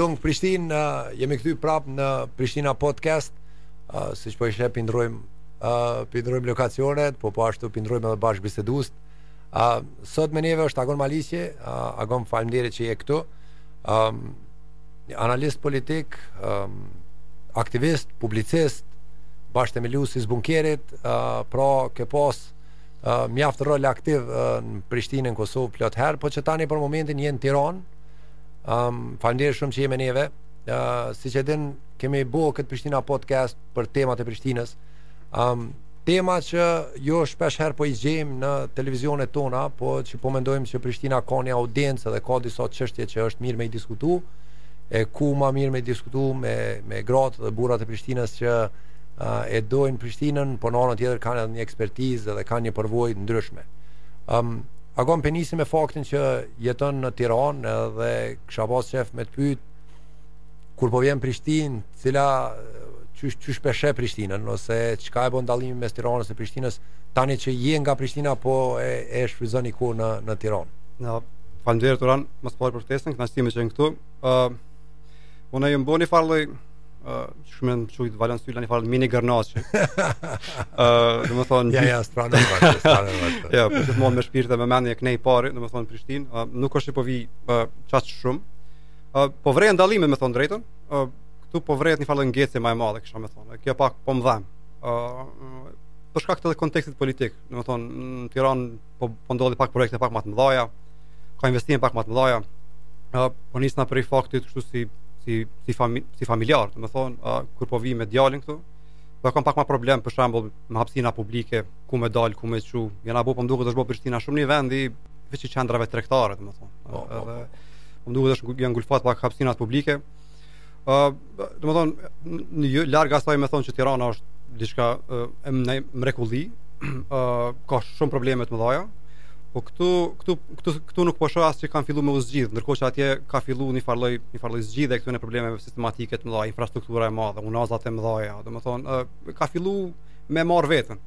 Tung Prishtinë, uh, jemi këtu prap në Prishtina Podcast. Uh, siç po e sheh po i ndrrojmë, uh, po i ndrrojmë lokacionet, po po ashtu po i ndrrojmë edhe bashkëbiseduesit. A, sot me neve është Agon Maliqi, a, Agon faleminderit që je këtu, a, analist politik, a, aktivist, publicist, bashkëthemelues i Sbunkerit, a, pra ke pas a, mjaft rol aktiv a, në Prishtinë, në Kosovë, plot herë, po që tash për momentin je në Tiranë, a, faleminderit shumë që je me neve, a, siç e din, e kemi bo këtë Prishtina podcast për temat e Prishtinës, Um, tema që jo shpesh herë po i gjejmë në televizionet tona, po që po mendojmë që Prishtina ka një audiencë dhe ka disa çështje që është mirë me i diskutu, e ku ma mirë me i diskutu me, me gratë dhe burrat e Prishtinës që uh, e dojnë Prishtinën, po në anën tjetër kanë edhe një ekspertizë dhe kanë një përvojë të ndryshme. Um, Agon po e nisi me faktin që jeton në Tiranë dhe kisha pas qejf me të pyet kur po vjen Prishtinë cila qysh qysh po e sheh Prishtinën ose çka e bën dallimin mes Tiranës e Prishtinës tani që je nga Prishtina po e e shfrytëzon ikjen në Tiranë. Na faleminderit Uran, më së pari për ftesën, kënaqësi me qenë këtu. ë uh, Unë jam bën një farë lloj shumë më shumë të valon syla një farë mini gërnaçi. Ë, domethënë ja ja s'të la na vërtet, po, s'të la na vërtet. Po. Ja, për atë punë me shpirt dhe me mendje këtu jam prapë, domethënë Prishtinë, nuk është që po vi qaq shumë. Ë, po vrej dallimin me thonë të drejtën, ë këtu po vrej një farë ngecje më e madhe kisha me thonë. Kjo pak po më dhemb. ë për shkak të kontekstit politik, domethënë në Tiranë po po ndodhin pak projekte pak më të mëdha, ka investime pak më të mëdha. ë po nisna prej faktit kështu si si si fami, si familjar, domethënë ë kur po vi me djalin këtu, po kam pak më problem për shembull me hapësina publike, ku me dal, ku me e çu. Jena bo po më duket është bo Prishtina shumë një vend i veç qendrave tregtare, domethënë. Po, po, po. Edhe po. Më duket është janë ngulfat pak hapësinat publike. Ë, uh, domethënë në jo, larg asaj me thonë që Tirana është diçka e mrekulli, ë uh, ka shumë probleme të mëdha. Po këtu këtu këtu këtu nuk po shoh as që kanë filluar me u zgjidh, ndërkohë që atje ka filluar një farë lloj një farë lloj zgjidhje e këtyre problemeve sistematike të mëdha, infrastruktura e madhe, unazat e mëdha, domethënë uh, ka filluar me e marr veten.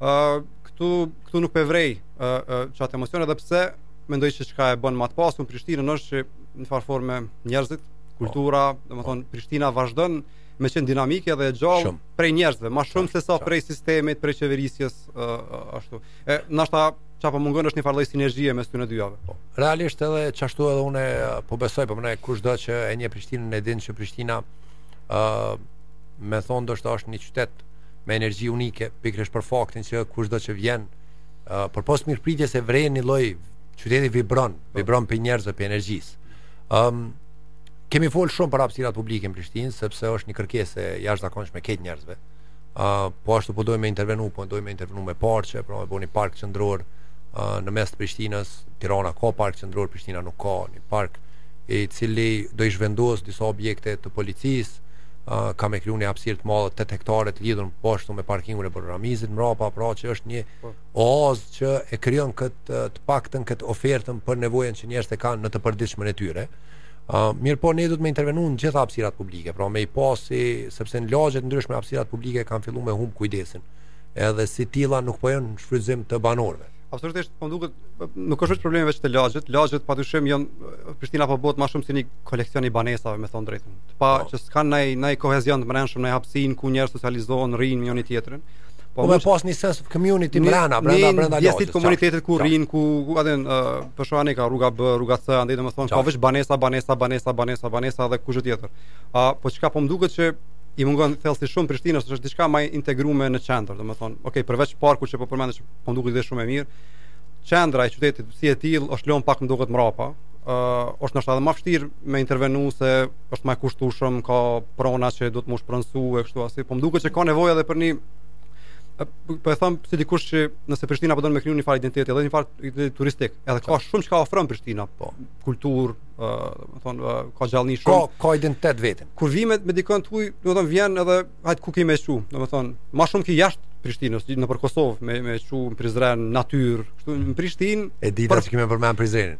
Ë uh, këtu këtu nuk po e vrej uh, uh, qat momentum edhe pse Mendoj se çka e bën më të pasun Prishtinën është që në farë forme njerëzit, po. kultura, domethanë, Prishtina vazhdon me qenë dinamike dhe e gjallë prej njerëzve, ma shumë se sa prej sistemit, prej qeverisjes, ashtu. E, nashta, çka po mungon është një farloj sinergjie mes këtyne dyjave. Po. Realisht edhe qashtu edhe une po besoj, po mendoj kushdo që e njeh Prishtinën e din që Prishtina uh, me thonë do është një qytet me energji unike, pikërisht për faktin që kushdo që vjen Uh, përpos mirëpritjes e vren një lloj qyteti vibron, po. vibron prej njerëzve, prej energjisë. Um, kemi folë shumë për hapsirat publike në Prishtinë, sepse është një kërkesë e jashtëzakonshme e njerëzve. Uh, po ashtu po dojmë me intervenu, po dojmë me intervenu me parqe, pra me bo një park qendror uh, në mes të Prishtinës, Tirana ka park qendror, Prishtina nuk ka një park, i cili do i zhvendos disa objekte të policisë, ka me kriju një hapësirë të madhe 8 hektare të lidhur po ashtu me parkingun e Ramizit mrapa, pra që është një po. oazë që e krijon këtë të paktën këtë ofertën për nevojën që njerëzit e kanë në të përditshmën e tyre. Uh, mirëpo ne duhet me intervenu në gjitha hapsirat publike, pra me i pasi, sepse në lagje të ndryshme hapsirat publike kanë fillu me humë kujdesin, edhe si tilla nuk po janë në shfrytëzim të banorve. Absolutisht, po m'duket nuk është vetëm problemi veç te lagjet, lagjet padyshim janë Prishtina po bëhet më shumë si një koleksion i banesave, me thon të drejtën. Të pa oh. që s'kan ndonjë ndonjë kohezion të brendshëm, ndonjë hapësinë ku njerëz socializohen, rrinë me njëri-tjetrin. Po me pas një sense of community brenda, brenda brenda lagjes. Një ditë komunitetet ku rrinë, ku ku atë kah anë kah rruga B, rruga C, andaj domethënë ka veç banesa, banesa, banesa, banesa, banesa dhe kurgjo tjetër. A po çka po më duket që i mungon thellësisht shumë Prishtinës, është diçka më e integruar në qendër, domethënë, okay, përveç parkut që po përmendshe po m'duket ide shumë e mirë. Qendra e qytetit si e tillë është lënë pak më duket mrapa. ë uh, është ndoshta edhe më vështirë me intervenu se është më e kushtueshme, ka prona që duhet me u shpronsu e kështu asi. Po më duket se ka nevojë edhe për një po e them si dikush që nëse Prishtina po don me kriju një farë identiteti, edhe një farë identiteti turistik, edhe ka shumë çka ofron Prishtina, po kulturë, ë, uh, thon uh, ka gjallëni shumë. Ka ka identitet të vetin. Kur vi me, me dikon të huj, do të thon vjen edhe hajt ku kemi me çu, domethanë, ma shumë ki jashtë Prishtinës, nëpër Kosovë, me, me çu në Prizren, natyr, kështu, në Prishtinë... E dita që ki me përmend Prizrenin.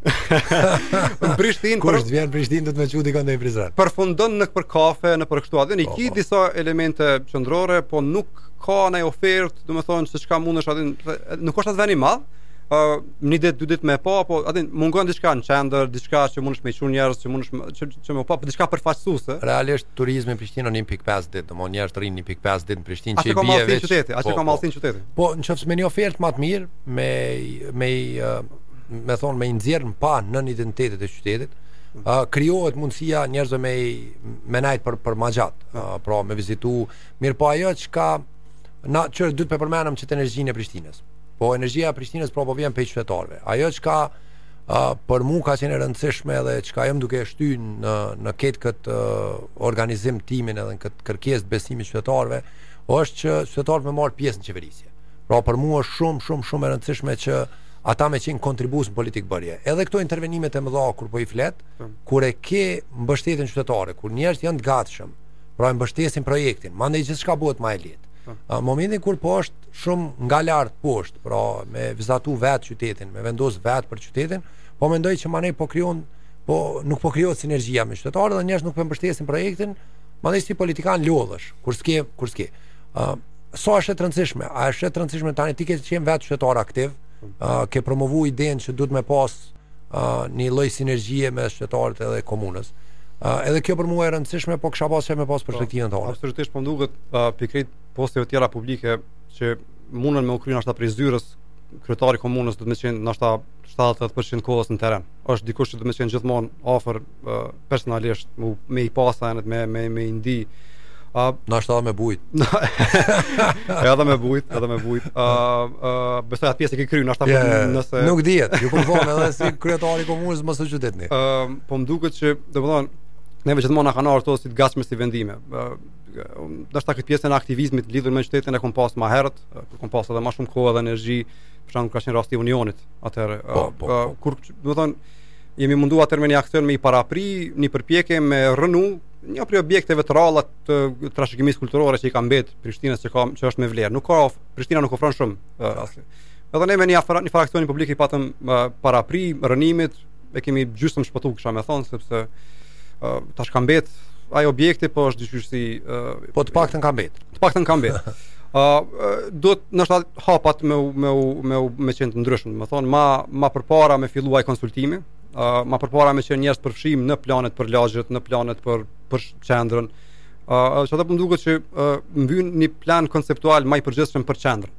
në Prishtinë... Kush vjen Prishtinë, do të me çu dikënd në Prizren. Përfundon nëpër kafe, nëpër kështu, edhe, në po, ki po. disa elemente qendrore, po nuk ka një ofertë, domethanë, se çka mundesh, edhe, nuk është aq ven i madh, Uh, një ditë dy ditë me pa po atë mungon diçka në qendër, diçka që mundesh me çu njerëz, që mundesh që, që me pa, po diçka përfaqësuese. Realisht Turizmi në Prishtinë në një pikë pesë ditë, domthonë njerëzit rrinë një pikë pesë ditë në Prishtinë që i bie vetë. Aq e ka madhësinë qyteti, aq po, ka po. madhësinë qyteti. Po, nëse me një ofertë më të mirë, me me me thon me nxjerr në pah nënidentitetet e qytetit, uh, krijohet mundësia njerëzve me me nejt për për më gjatë, uh, pra me vizitu, mirëpo ajo çka na që të dy përmendëm qet energjinë e Prishtinës. Po energjia e Prishtinës pra po vjen prej qytetarëve. Ajo çka Uh, për mua ka qenë e rëndësishme edhe çka jam duke shty në në këtë kët uh, organizim timin edhe në këtë kërkesë të besimit të qytetarëve, është që qytetarët të marrin pjesë në qeverisje. Pra për mua është shumë shumë shumë e rëndësishme që ata me qenë kontribues në politikëbërje. Edhe këto intervenimet e mëdha kur po i flet, hmm. kur e ke mbështetjen qytetare, kur njerëzit janë të gatshëm, pra e mbështesin projektin, mandej gjithçka bëhet më e lehtë. Hmm. Në momentin kur po është shumë nga lart poshtë, pra me vizatu vet qytetin, me vendos vet për qytetin, po mendoj që manej po krijon, po nuk po krijohet sinergjia me qytetarët dhe njerëzit nuk po mbështesin projektin, manej si politikan lodhësh, kur s'ke, kur s'ke. Ë uh, sa është e rëndësishme, a është e rëndësishme tani ti ke qenë vet qytetar aktiv, ë uh, ke promovu idenë që duhet me pas ë uh, një lloj sinergjie me qytetarët edhe komunës. Uh, edhe kjo për mua e rëndësishme, po kisha dasht me pas po, perspektivën tande. Absolutisht po duket uh, pikërisht posteve të tjera publike që munden me u kry ndoshta prej zyrës kryetari komunës duhet me qenë ndoshta 70-80% kohës në terren. Është dikush që duhet me qenë gjithmonë afër personalisht me, me i pa, saj me me me i ndi. A uh, ndoshta me bujt. edhe me bujt, edhe me bujt. A uh, uh, besoj atë pjesë që kryen ashta yeah, yeah. nëse nuk dihet. Ju po vonë edhe si kryetari i komunës mos e qytetni. Ëm uh, po më duket që domethënë neve gjithmonë na kanë ardhur si të gatshme si vendime. Uh, Do të këtë pjesën e aktivizmit lidhur me qytetin e kom pas më herët, kur kom pas edhe më shumë kohë dhe energji, për shembull ka qenë rasti i Unionit atëherë. Po, po, po. Kur, domethonë, jemi munduar atë me një aksion me i parapri, një përpjekje me rrënu një prej objekteve të rralla të trashëgimisë kulturore që i ka mbet Prishtinës që ka që është me vlerë. Nuk ka Prishtina nuk ofron shumë. Edhe ne me njëfar, njëfar aksioni publik i patëm parapri rrënimit, e kemi gjysëm shpëtu kisha me thonë, sepse uh, tash ka mbet ai objekti po është diqysh si... Uh, po të paktën ka mbet. Të paktën ka mbet. uh, duhet ndoshta hapat me, me, me, me qenë të ndryshëm, me thonë, ma, ma përpara me fillu ai konsultimi, uh, ma përpara me qenë njerëz t'përfshim në planet për lagjet, në planet për, për qendrën, uh, që ata po më duket që uh, mungon një plan konceptual ma i përgjithshëm për qendrën.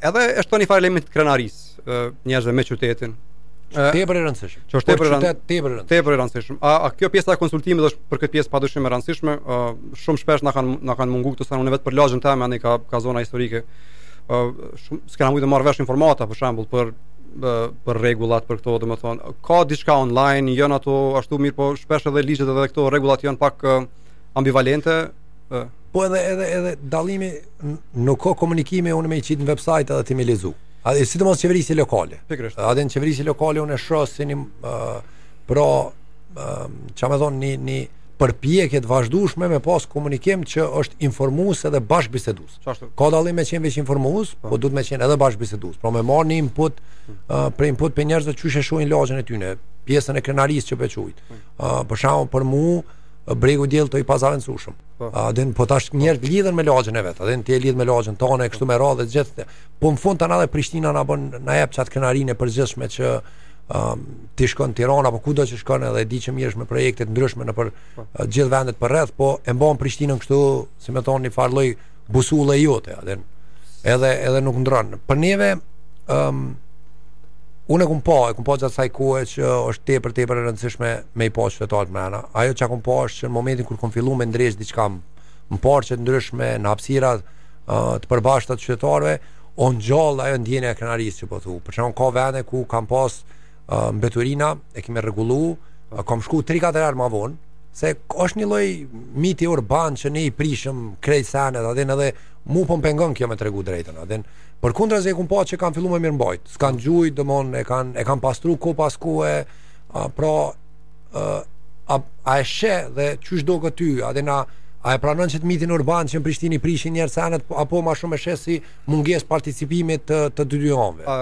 Edhe e shton njëfar elementi t'krenarisë, njerëzve me qytetin. Tepër rëndësishëm. Që është tepër rëndësishëm. Tepër rëndësishëm. për rëndësishëm. A, a kjo pjesa e konsultimit është për këtë pjesë padyshim e rëndësishme. Ë shumë shpesh na kanë na kanë munguar këto sa unë vetë për lagjen teme ani kah kah zona historike. Ë shumë s'kam mujtë të marr vesh informata për shembull për për rregullat për këto, domethënë, ka diçka online, janë ato ashtu, mirëpo shpesh edhe ligjet edhe këto rregullat janë pak ambivalente, Ë. Po edhe edhe edhe dallimi nuk ka komunikime unë me i qitë në website edhe ti me lexu. A e sidomos qeverisje lokale. Pikërisht. A den qeverisje lokale unë shoh si një uh, pra uh, çka më thon një një përpjekje të vazhdueshme me pas komunikim që është informues edhe bashkëbisedues. Ka dallim me qenë veç informues, po, po duhet me qenë edhe bashkëbisedues. Pra me marr një input hmm. uh, për input për njerëz që e shohin lagjen e tyre, pjesën e krenarisë që po thu. Ë hmm. uh, për shembull për mua bregu i diellit i pazavendësueshëm. Po. A din po tash njerëzt lidhen me lagjen e vet, a din ti e lidh me lagjen tonë e kështu me radhë të gjithë. Po në fund tani edhe Prishtina na bën na jep çat krenarinë e përgjithshme që um, ti shkon Tiranë apo kudo që shkon edhe e di që mirë është me projekte të ndryshme nëpër po. gjithë vendet përreth, po e mban Prishtinën kështu, si me thon, një farë busulla jote, edhe edhe edhe nuk ndron. Për neve ëm um, unë kum pa, e kum pa gjatë asaj kohe që është tepër tepër e rëndësishme me i pa qytetarët, dmth. Ajo që kum pa është që në momentin kur kum fillu me ndreq diçka në parqe të ndryshme, në hapësira uh, të përbashkëta të qytetarëve, u ngjall ajo ndjenja e krenarisë që po thu. Për shembull ka vende ku kam pas uh, mbeturina e kemi rregullu, uh, kam shku 3-4 herë më vonë, se është një lloj miti urban që ne i prishim krejt senet, a din edhe mu po më pengon kjo me tregu drejtën, a din. Përkundrazi e kum pa që kanë fillu me mirëmbajt. S'kan gjujt, domon e kanë e kanë pastru, ka pas ku e a, pra a, a, a e she dhe çysh do këty, a din a A e pranon qat mitin urban që në Prishtinë i prishin njerëzt senet, apo ma shumë e sheh si mungesë participimit të, të dy dy anëve?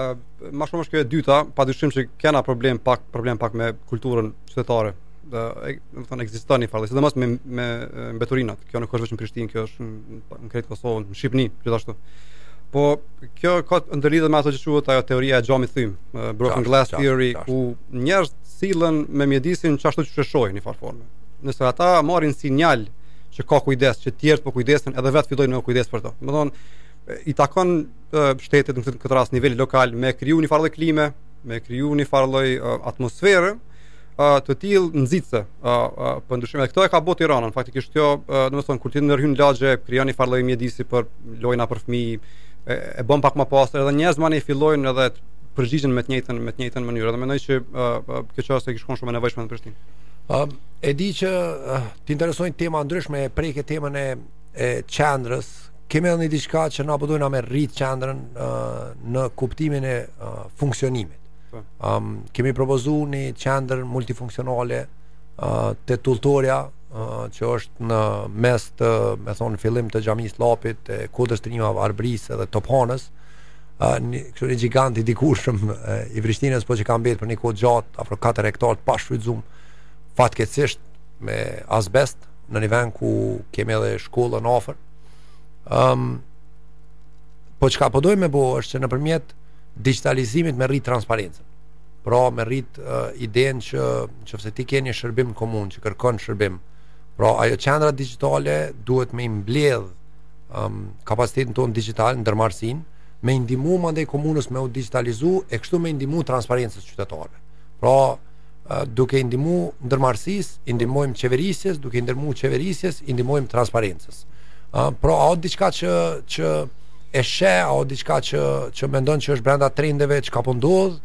Ma shumë është kjo e dyta, padyshim që kena problem pak problem pak me kulturën qytetare. Domethënë ekziston një farë, sidomos me me mbeturinat. Kjo nuk është vetëm në Prishtinë, kjo është në krejt Kosovën, në Shqipëni gjithashtu. Po kjo ka ndërlidhje me ato që quhet ajo teoria e xhamit të thym, broken glass theory, ku njerëzit sillen me mjedisin çashtu siç e shohin në farë forme. Nëse ata marrin sinjal që ka kujdes, që tjerë po kujdesen, edhe vetë fillojnë me kujdes për to. Domethënë i takon shtetit në këtë rast nivelit lokal me kriju një farë klime, me kriju një farë lloj atmosfere të tillë nxitse. Pa dyshim edhe këto e ka bërë Tirana. Faktikisht kjo, domethënë kur ti ndërhyn lagje, krijon një farë lloj mjedisi për lojna për fëmijë, e, e bën pak më pastër edhe njerëzit mandej fillojnë edhe të përgjigjen me të njëjtën me të njëjtën mënyrë. Dhe mendoj që kjo çështje është e kish kon shumë e nevojshme në Prishtinë. Ë e di që të interesojnë tema ndryshme, e preke temën e e qendrës, kemi edhe një diçka që na po dojna me rrit qendrën në kuptimin e funksionimit. Po. Ëm kemi propozuar një qendër multifunksionale te Tulltorja që është në mes të, me thon, fillim të xhamisë Llapit, të Kodrës Trimave, Arbërisë dhe Tophanës. Ë një kështu një gigant i dikurshëm i Prishtinës, po që ka mbetë për një kohë gjatë, afro 4 hektarë të pashfrytzum fatkeqësisht me asbest, në një vend ku kemi edhe shkollën afër. Ëm um, po çka po dojmë me bo është që nëpërmjet digjitalizimit me rrit transparencën. Pra me rrit uh, idenë që qoftë se ti ke një shërbim komunë që kërkon shërbim, pra ajo qendra digjitale duhet me e mbledh um, kapacitetin tonë digjital ndërmarrësinë, me i ndihmu mandej komunës me u digitalizu, e kështu me i ndihmu transparencës qytetarëve. Pra, duke i ndihmu ndërmarrësisë, i ndihmojmë qeverisjes, duke i ndihmu qeverisjes, i ndihmojmë transparencës. Ë, pra, a o diçka që që e sheh, a o diçka që që mendon që është brenda trendeve çka po ndodh,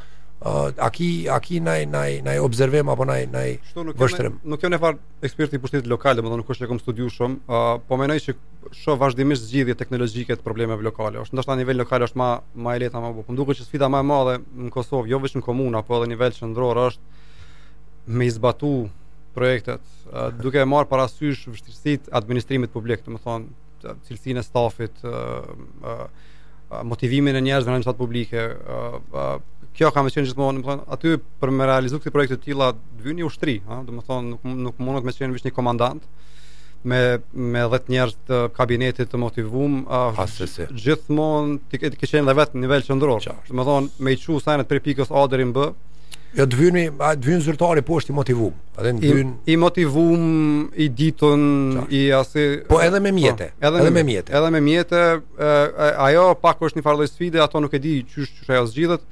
uh, a ki a ki naj naj naj observim apo naj naj vështrim. Nuk jam naj farë eksperti i pushtetit lokal, domethënë nuk është që kam studiu shumë, uh, po mendoj që shoh vazhdimisht zgjidhje teknologjike të problemeve lokale. Është ndoshta në nivel lokal është ma e lehta me bo. Po më duket që sfida më e madhe në Kosovë, jo vetëm në komuna po edhe në nivel qendror është me i zbatu projektet, uh, duke e marrë parasysh vështirësitë e administrimit publik, domethënë cilësinë e stafit, uh, uh, motivimin e njerëzve në administratë publike. Kjo ka me qenë gjithmonë, domethënë aty për me realizu këto projekte të tilla t'vyn ushtri, ha, domethënë nuk nuk mundet me qenë vetëm një komandant me me 10 njerëz të kabinetit të motivum, gjithmonë ti ke qenë edhe vetë në nivel qendror. Domethënë me i çu senet prej pikës A deri në B. Ja jo, të vyni, a të vyni zyrtari poshtë i motivum. Edhe të vyn i motivum, i ditun, i asi po edhe me mjete, edhe, edhe me mjete. Edhe me mjete, ajo pak është një farë lloj sfide, ato nuk e di çysh çysh ajo zgjidhet.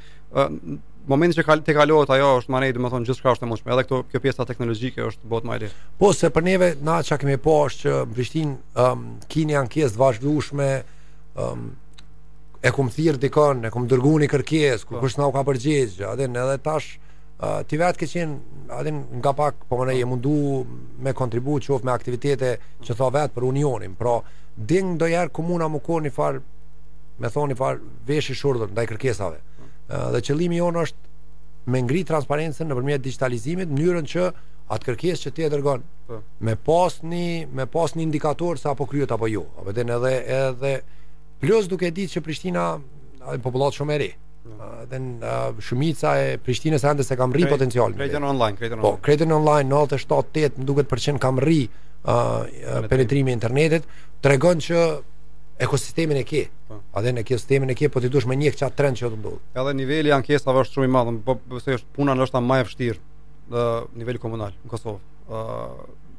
Momenti që kal, tejkalohet ajo është mandej, domethonë gjithçka është e mundshme. Edhe këto kjo pjesa teknologjike është bo më e lirë. Po se për neve na çka kemi pa është që në Prishtinë um, kini ankesë të vazhdueshme um, e kum thirr dikon, e kum dërguar një kërkesë, kur po. kush nuk u ka përgjigj, atë edhe tash Uh, ti vetë ke qenë, a din nga pak, po më ne, je mundu me kontribu qoftë me aktivitete që tha vetë për unionin, pra, a din nganjëherë komuna ma ka një farë, domethonë një farë, veshi shurdhë, ndaj kërkesave. Uh, dhe qëllimi jonë është me ngri transparencën nëpërmjet digitalizimit, mënyrën që atë kërkesë që ti e dërgon, po. me pas një, me pas një indikator se a po kryhet apo jo, a din edhe, edhe, plus duke ditë që Prishtina e popullatë shumë e re, dhe uh, shumica e Prishtinës ende s'e ka mrri potencialin. Krejt jan online, krejt jan po, online. Po, krejt jan online 97 8 më duket për qind ka mrri uh, penetrimi i internetit, tregon që ekosistemin e ke. Po. A din ekosistemin e ke, po ti duhesh me nxit qat trend që të ndodh. Edhe niveli i ankesave është shumë i madh, po për atë është puna ndoshta më e vështirë në nivel komunal në Kosovë. Ëh, uh,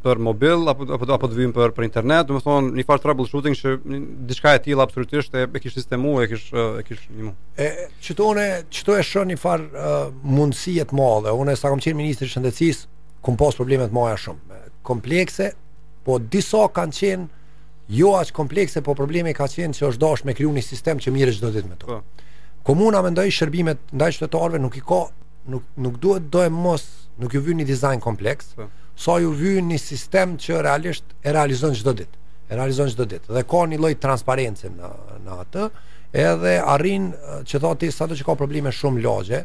për mobil apo apo apo të vyn për për internet, domethënë një far troubleshooting që diçka e tillë absolutisht e e kish sistemuar, e kish e kish ndihmu. E qito, qito e shoh një far uh, mundësi të madhe. Unë sa kam qenë ministër i shëndetësisë, kum pas probleme të mëdha shumë, komplekse, po disa kanë qenë jo aq komplekse, po problemi ka qenë që është dashur me kriju një sistem që mirret çdo ditë me to. Po. Komuna mendoj shërbimet ndaj qytetarëve nuk i ka nuk nuk duhet domosdo nuk ju vyn një dizajn kompleks, po. sa ju vyn një sistem që realisht e realizon çdo ditë. E realizon çdo ditë dhe ka një lloj transparence në në atë, edhe arrin që thotë sa do të ka probleme shumë lagje,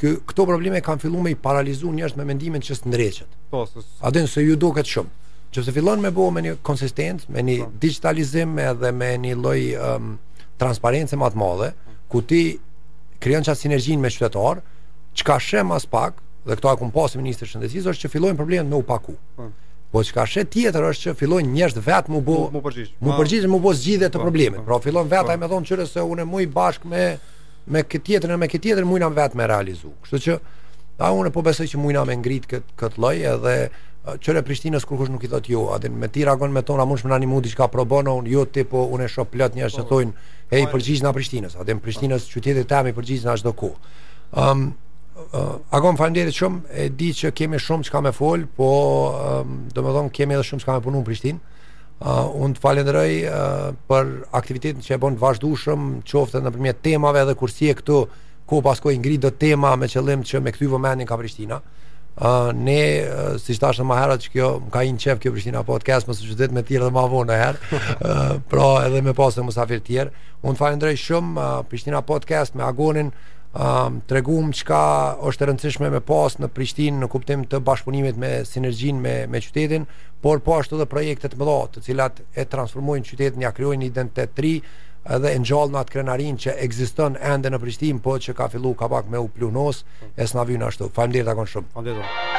ku këto probleme kanë filluar me i paralizuar njerëzit me mendimin që s'ndreqet. Po, s'është. A din se ju duket shumë. nëse fillon me bo me një konsistencë, me një po. digitalizim edhe me një lloj um, transparence më të madhe, ku ti krijon qat sinergjinë me qytetar, çka sheh mas pak, dhe këto e kum pa si ministër i shëndetësisë është që fillojnë problemet me u paku. Po. Po çka sheh tjetër është që fillojnë njerëz vet mu bë, mu përgjigj. Mu përgjigj, mu bë zgjidhje të po, problemit. Po. Pra fillon vet ai me thon kqyr se unë muj bashkë me me këtë tjetër me këtë tjetër mujna vet me realizu. Kështu që pra unë po besoj që mujna me ngrit kët kët lloj edhe kqyre Prishtinës kur kush nuk i thot jo, a ti me thirr Agon me thon a mundesh me na nimu diçka pro bono, unë jo ty po unë shoh plot njerëz që po. thonë hey përgjigjna Prishtinës, a de, Prishtinës qytetit tëm i përgjigjna çdo kur. Ëm uh, Agon faleminderit shumë, e di që kemi shumë çka me fol, po um, domethënë kemi edhe shumë çka me punu në Prishtinë. Uh, unë të falenderoj uh, për aktivitetin që e bën të vazhdueshëm, qoftë nëpërmjet temave edhe kur s'je këtu Kohë pas kohë i ngrit do tema me qëllim që me kthy vëmendjen ka Prishtina. Ë uh, ne uh, siç thashë më herët jo me lanë qejf kjo Prishtina podcast me u çudit me t'thirr edhe nëjherë. Ë uh, pra edhe me pasë musafir të tjerë. Unë falenderoj shumë uh, Prishtina podcast me Agonin um, tregum çka është e rëndësishme me pas në Prishtinë në kuptim të bashkëpunimit me sinergjinë me me qytetin, por po ashtu edhe projekte të mëdha, të cilat e transformojnë qytetin, ja krijojnë identitet të ri, edhe e ngjallin atë krenarinë që ekziston ende në Prishtinë, po që ka fillu ka pak me u pluhnos, e s'na vyn ashtu. Faleminderit Agon shumë. Faleminderit.